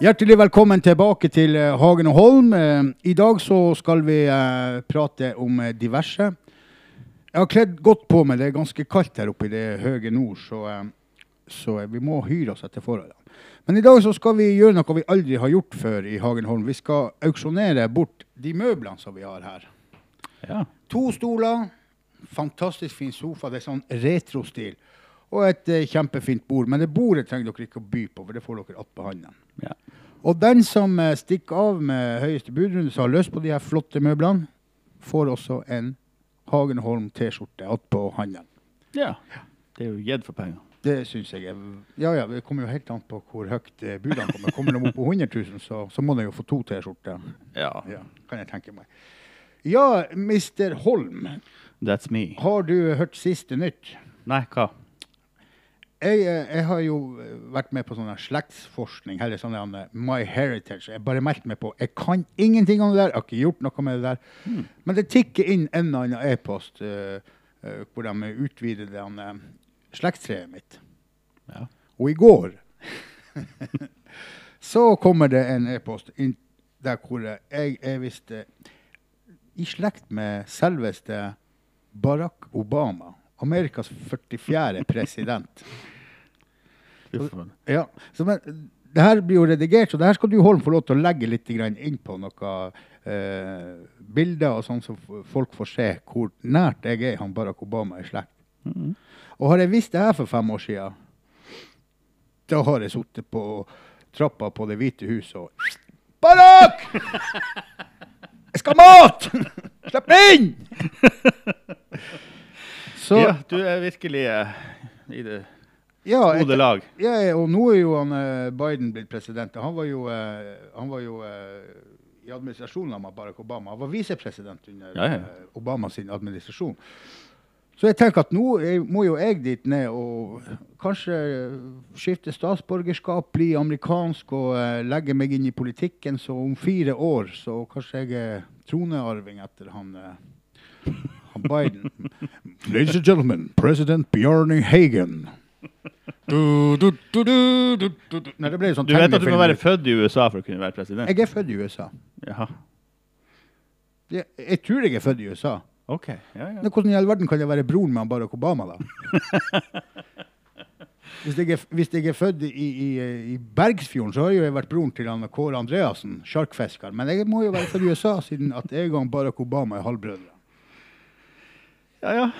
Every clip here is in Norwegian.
Hjertelig velkommen tilbake til eh, Hagen og Holm. Eh, I dag så skal vi eh, prate om diverse. Jeg har kledd godt på meg. Det er ganske kaldt her oppe i det høye nord, så, så vi må hyre oss etter forholdene. Men i dag så skal vi gjøre noe vi aldri har gjort før i Hagen og Holm. Vi skal auksjonere bort de møblene som vi har her. Ja. To stoler, fantastisk fin sofa, det er sånn retrostil. Og et kjempefint bord. Men det bordet trenger dere ikke å by på, for det får dere attpå hånden. ja. Og den som eh, stikker av med høyeste budrunde, som har lyst på de her flotte møblene, får også en Hagenholm T-skjorte attpå handelen. ja. Det er jo gitt for penger. Det syns jeg er Ja ja, det kommer jo helt an på hvor høyt eh, budene kommer. Kommer de opp på 100 000, så, så må de jo få to T-skjorter. Ja. Ja, kan jeg tenke meg. Ja, Mr. Holm. That's me. Har du hørt siste nytt? Nei, hva? Jeg, eh, jeg har jo vært med på sånn slektsforskning, eller sånn My Heritage. Jeg bare meldt meg på. Jeg kan ingenting om det der. Jeg har ikke gjort noe med det der. Men det tikker inn en eller annen e-post uh, uh, hvor de utvider det uh, slektstreet mitt. Ja. Og i går så kommer det en e-post der hvor jeg er visst i slekt med selveste Barack Obama. Amerikas 44. president. Så. Ja, så men, det her blir jo redigert, så det her skal du Holm få lov til å legge litt inn på noen eh, bilder og sånn, så folk får se hvor nært jeg er han Barack Obama i slekt. Mhm. Og har jeg visst det her for fem år siden, da har jeg sittet på trappa på Det hvite huset og Barack! Jeg skal ha mat! Slipp meg inn! Så, Ja, du er virkelig eh, i det ja, gode lag. Ja, og nå er jo han, eh, Biden blitt president. Han var jo, eh, han var jo eh, i administrasjonen av Barack Obama. Han var visepresident under Ja, ja. eh, Obama administrasjon. Så jeg tenker at nå jeg, må jo jeg dit ned og kanskje skifte statsborgerskap, bli amerikansk og uh, legge meg inn i politikken. Så om fire år så kanskje jeg er tronearving etter han, uh, Biden. Ladies and gentlemen, president Bjarne Hagen. Du, du, du. Nei, det ble jo sånn Du vet at du må tegnefilm. være født i USA for å kunne være president? Jeg er født i USA. Jaha. Jeg, jeg tror jeg er født i USA. OK. Ja, ja. Men hvordan i all verden kan jeg være broren med han Barack Obama, da? Hvis jeg, er, hvis jeg er født i, i, i Bergsfjorden, så har jeg jo vært broren til han Kåre Andreassen, sjarkfisker. Men jeg må jo være fra USA, siden at jeg og han Barack Obama er halvbrødre. Ja, ja.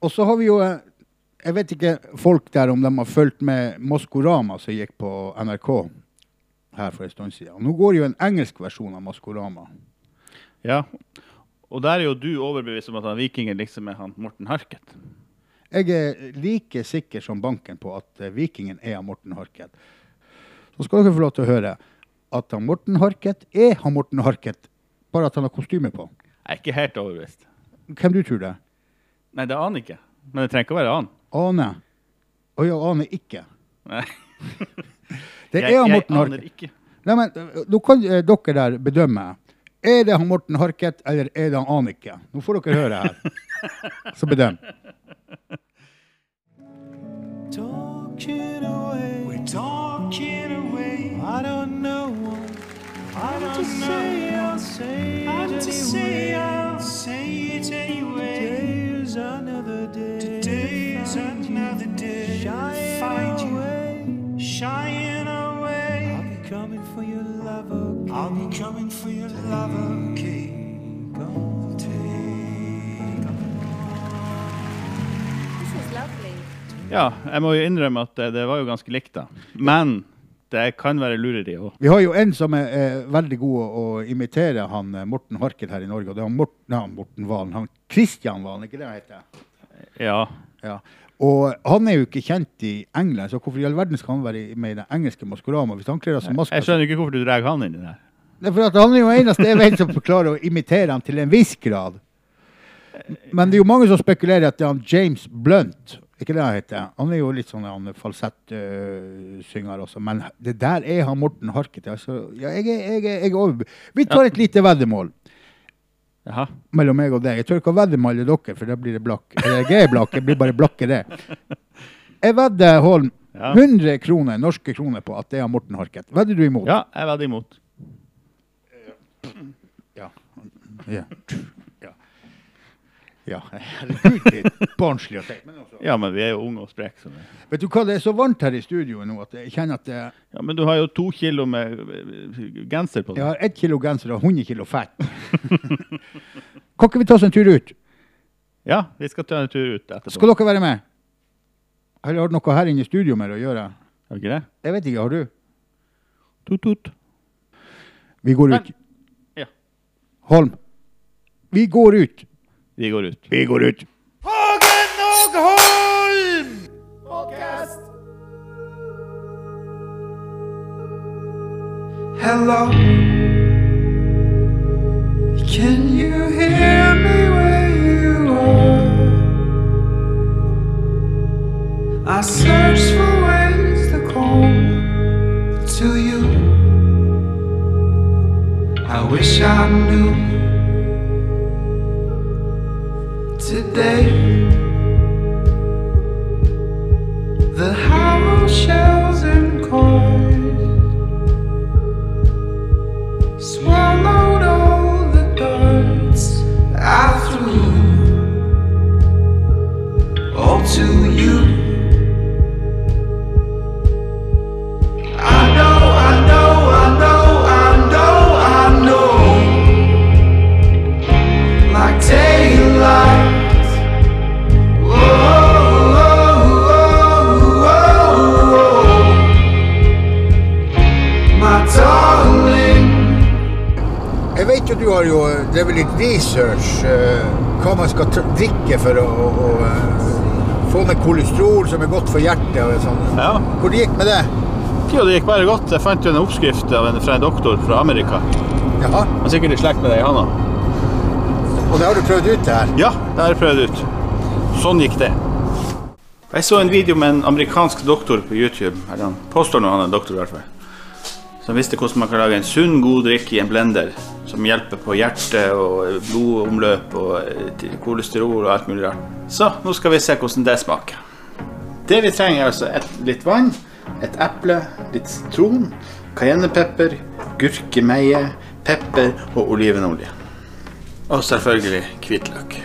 Og så har vi jo eh, Jeg vet ikke folk der om de har fulgt med Maskorama som gikk på NRK her for en stund siden. Nå går jo en engelsk versjon av Maskorama. ja. Og der er jo du overbevist om at han vikingen liksom er han Morten Harket. Jeg er like sikker som banken på at eh, Vikingen er han Morten Harket. Så skal dere få lov til å høre at han Morten Harket er han Morten Harket, bare at han har kostyme på. Jeg er ikke helt overbevist. Hvem du tror det? Nei, det aner jeg ikke. Men det trenger ikke å være han. Ane. Å ja, aner ikke. Nei. Det jeg, er han jeg Morten aner Harket. ikke. Nei, men Nå kan eh, dere der bedømme. Er det han Morten Harket, eller er det han Anike? Nå får dere høre her. Så bedøm. Talking away. We're talking away. I don't know. I don't know. Say, I'll say How it to say. I'll say it anyway. Today's another day. Today's to another day to Shine find you. away. I'll away. be coming for your love, okay? I'll be coming for your love, okay? Gonna Take This is lovely. Ja, jeg må jo innrømme at det, det var jo ganske likt, da. Men det kan være lureri òg. Vi har jo en som er, er veldig god å, å imitere han eh, Morten Harket her i Norge. Og det er Morten, han Morten Valen. Han Christian Valen, ikke det han heter? Ja. Ja. Og han er jo ikke kjent i England, så hvorfor i all verden skal han være med i den engelske Maskorama hvis han kler seg maske? Jeg skjønner ikke hvorfor du drar han inn i det. Det er for at han er jo eneste jeg vet som klarer å imitere han til en viss grad. Men det er jo mange som spekulerer at det er han James Blunt. Ikke det han heter. Han er jo litt sånn han falsettsynger også. Men det der er han Morten Harket. Altså, ja, jeg, jeg, jeg, jeg. Vi tar et lite veddemål Aha. mellom meg og deg. Jeg tør ikke å veddemåle dere, for da blir det blakk. Jeg er blakk, jeg blir bare blakk i det. Jeg vedder, Holm, Ja. 100 kroner, norske kroner på at det er Morten Harket. Vedder du imot? ja, jeg vedder imot. Ja. Ja. Ja. herregud, det er barnslig å tenke. Altså. Ja, men vi er jo unge og spreke. Sånn. Vet du hva, det er så varmt her i studio nå at jeg kjenner at det, Ja, men du har jo to kilo med eh, genser på jeg deg. har ett kilo genser og 100 kilo fett. kan ikke vi ta oss en tur ut? Ja, vi skal ta en tur ut etterpå. Skal dere være med? Eller har du noe her inne i studio med å gjøre? Har vi ikke det? Jeg vet ikke, har du? Tut, tut. Vi går ut. Men- Ja, Holm. Vi går ut. Vi går ut. Vi går ut. Hagen og Holm! Podcast. Hello. Can you hear me where you are? I search for ways to call to you. I wish I knew har jo drevet litt research eh, hva man skal drikke for å, å, å eh, få ned kolesterol som er godt for hjertet. og sånn. Ja. Hvor det gikk med det? Jo, det gikk bare godt. Jeg fant jo en oppskrift av en, fra en doktor fra Amerika. Jaha. Han er sikkert i slekt med deg, han òg. Og det har du prøvd ut det her? Ja, det har jeg prøvd ut. Sånn gikk det. Jeg så en video med en amerikansk doktor på YouTube. Han påstår nå han er doktor, i hvert fall. Som visste hvordan man kan lage en sunn, god drikk i en blender. Som hjelper på hjerte og blodomløp og eh, kolesterol og alt mulig rart. Så nå skal vi se hvordan det smaker. Det vi trenger, er altså et, litt vann, et eple, litt sitron, cayennepepper, gurkemeie, pepper og olivenolje. Og selvfølgelig hvitløk.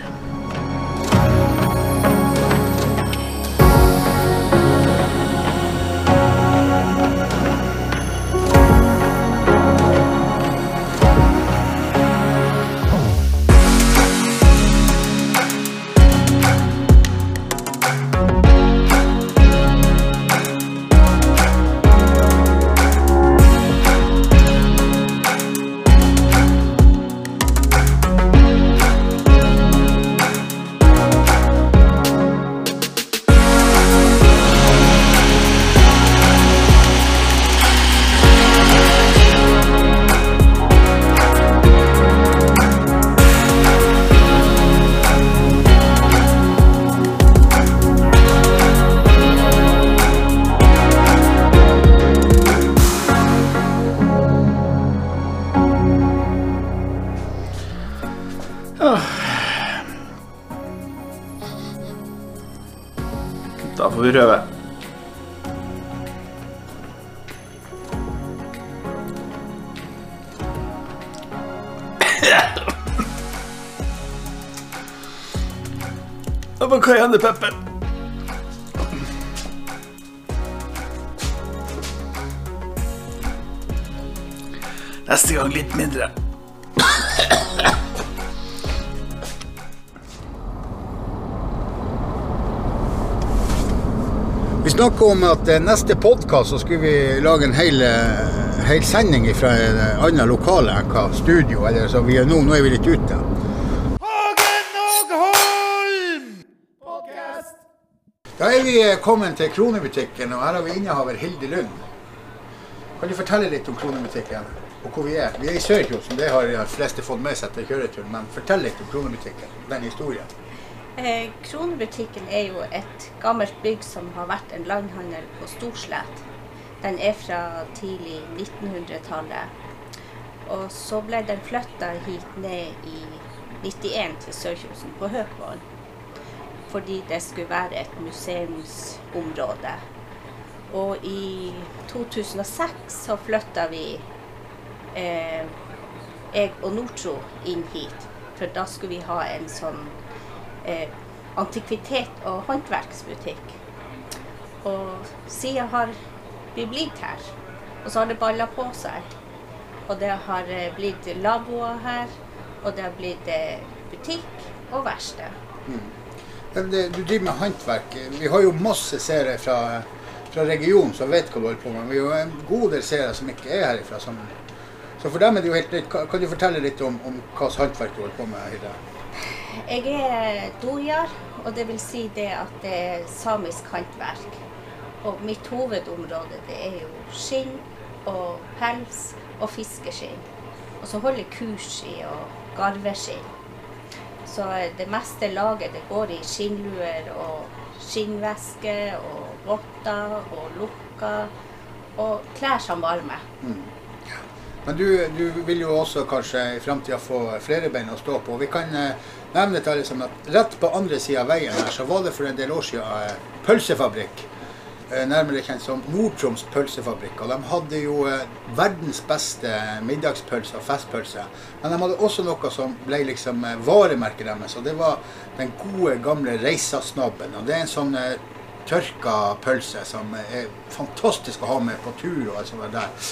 Vi prøve. Og på cayennepepper. Neste gang litt mindre. Snakka om at eh, neste podkast så skulle vi lage en hel, eh, hel sending fra et annet lokale enn hva studio. Eller så vi er nå, nå er vi litt ute. Hagen og Holm! Da er vi eh, kommet til Kronebutikken, og her har vi innehaver Hilde Lund. Kan du fortelle litt om Kronebutikken og hvor vi er? Vi er i Sørkjosen, det har de fleste fått med seg til kjøreturen. Men fortell litt om Kronebutikken, den historien. Eh, Kronebutikken er jo et gammelt bygg som har vært en landhandel på Storslett. Den er fra tidlig 1900-tallet. Og så ble den flytta hit ned i 91 til Sørkjosen, på Høkvollen. Fordi det skulle være et museumsområde. Og i 2006 så flytta vi eh, jeg og Nortro inn hit. For da skulle vi ha en sånn eh, antikvitet- og håndverksbutikk. Og siden har vi blitt her. Og så har det balla på seg. Og det har eh, blitt lavvoer her, og det har blitt eh, butikk og verksted. Mm. du driver med håndverk. Vi har jo masse seere fra, fra regionen som vet hva du holder på med. Vi har en god del seere som ikke er herifra. Som, så for dem er det jo helt nytt. Kan du fortelle litt om, om hva slags håndverk du holder på med? Hilde? Jeg er dojar, og det vil si det at det er samisk håndverk. Og mitt hovedområde det er jo skinn og pels og fiskeskinn. Og så holder jeg kurs i å garve skinn. Så det meste laget det går i skinnluer og skinnveske og votter og lukker og klær som varme. Men du, du vil jo også kanskje i framtida få flere bein å stå på. Vi kan eh, nevne til alle sammen at rett på andre sida av veien her, så var det for en del år siden eh, pølsefabrikk. Eh, nærmere kjent som Nord-Troms pølsefabrikk. Og de hadde jo eh, verdens beste middagspølse og festpølse. Men de hadde også noe som ble liksom varemerket deres, og det var den gode, gamle Reisasnabben. Og det er en sånn tørka pølse som er fantastisk å ha med på tur og alt sånt der.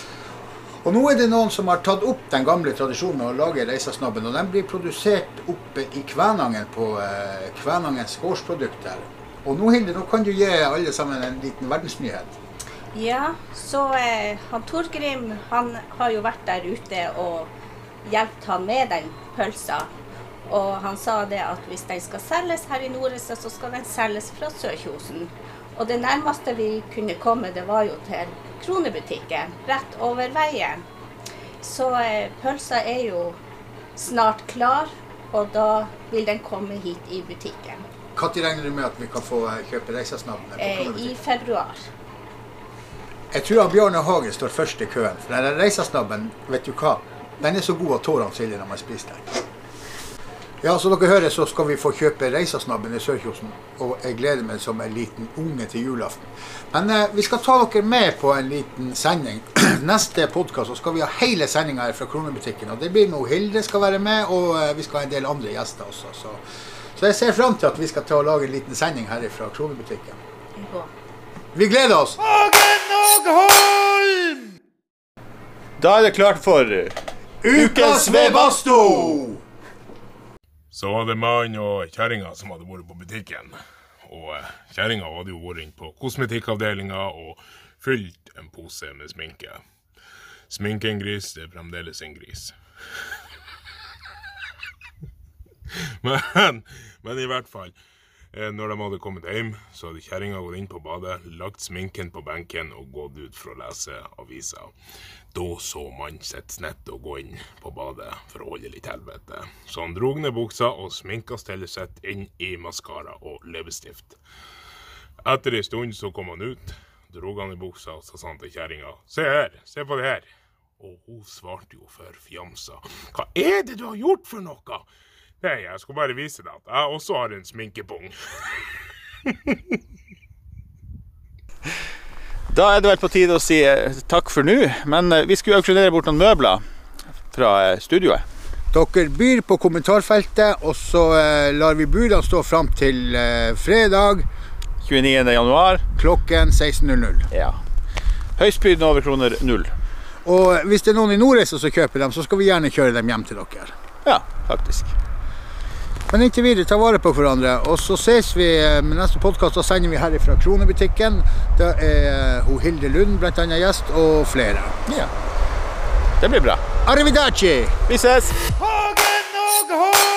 Og nå er det noen som har tatt opp den gamle tradisjonen å lage Reisasnabben, og den blir produsert oppe i Kvænangen på eh, Kvænangens gårdsprodukter. Og nå, Hilde, nå kan du gi alle sammen en liten verdensnyhet. Ja, så eh, han Torgrim han har jo vært der ute og hjulpet han med den pølsa. Og han sa det at hvis den skal selges her i Nordreisa, så skal den selges fra Sørkjosen. Og det nærmeste vi kunne komme, det var jo til Kronebutikken, rett over veien. Så eh, pølsa er jo snart klar, og da vil den komme hit i butikken. Når regner du med at vi kan få eh, kjøpe Reisasnabben? på Eh, I februar. Jeg tror Bjarne Hagen står først i køen. For den reisesnabben, vet du hva? Den er så god at tårene triller når man spiser den. Ja, som dere hører, så skal vi få kjøpe Reisasnabben i Sørkjosen. Og jeg gleder meg som en liten unge til julaften. Men eh, vi skal ta dere med på en liten sending. Neste podkast skal vi ha hele sendinga her fra Kronebutikken. Og det blir nå Hilde skal være med, og eh, vi skal ha en del andre gjester også. Så, så jeg ser fram til at vi skal ta og lage en liten sending her fra Kronebutikken. Ja. Vi gleder oss! Hagen og Holm! Da er det klart for Ukas Webasto! Så var det mannen og kjerringa som hadde vært på butikken. Og eh, kjerringa hadde jo vært inn på kosmetikkavdelinga og fylt en pose med sminke. Sminke en gris, det er fremdeles en gris. men, men i hvert fall. eh, Når de hadde kommet hjem, så hadde kjerringa gått inn på badet, lagt sminken på benken og gått ut for å lese avisa. Da så mannen sitt snett å gå inn på badet for å holde litt helvete. Så han drog ned buksa og sminka stellet sitt inn i maskara og leppestift. Etter ei stund så kom han ut, drog han i buksa og sa sånn til kjerringa Se her, se på det her. Og hun svarte jo for fjamsa. Hva er det du har gjort for noe? Nei, jeg skulle bare vise deg at jeg også har en sminkepung. Da er det vel på tide å si eh, takk for nå. Men eh, vi skulle auksjonere bort noen møbler fra eh, studioet. Dere byr på kommentarfeltet, og så lar vi budene stå fram til fredag 29. januar. klokken 16.00. Ja. Høystbydende over kroner null. Og hvis det er noen i Nordreisa som kjøper dem, så skal vi gjerne kjøre dem hjem til dere. Ja, faktisk. Men inntil videre, ta vare på hverandre. Og så ses vi eh, med neste podkast. Da sender vi her fra Kronebutikken. Da er eh, hun Hilde Lund annet gjest, og flere. Ja. Det blir bra. Arrivederci! Vi ses! Hagen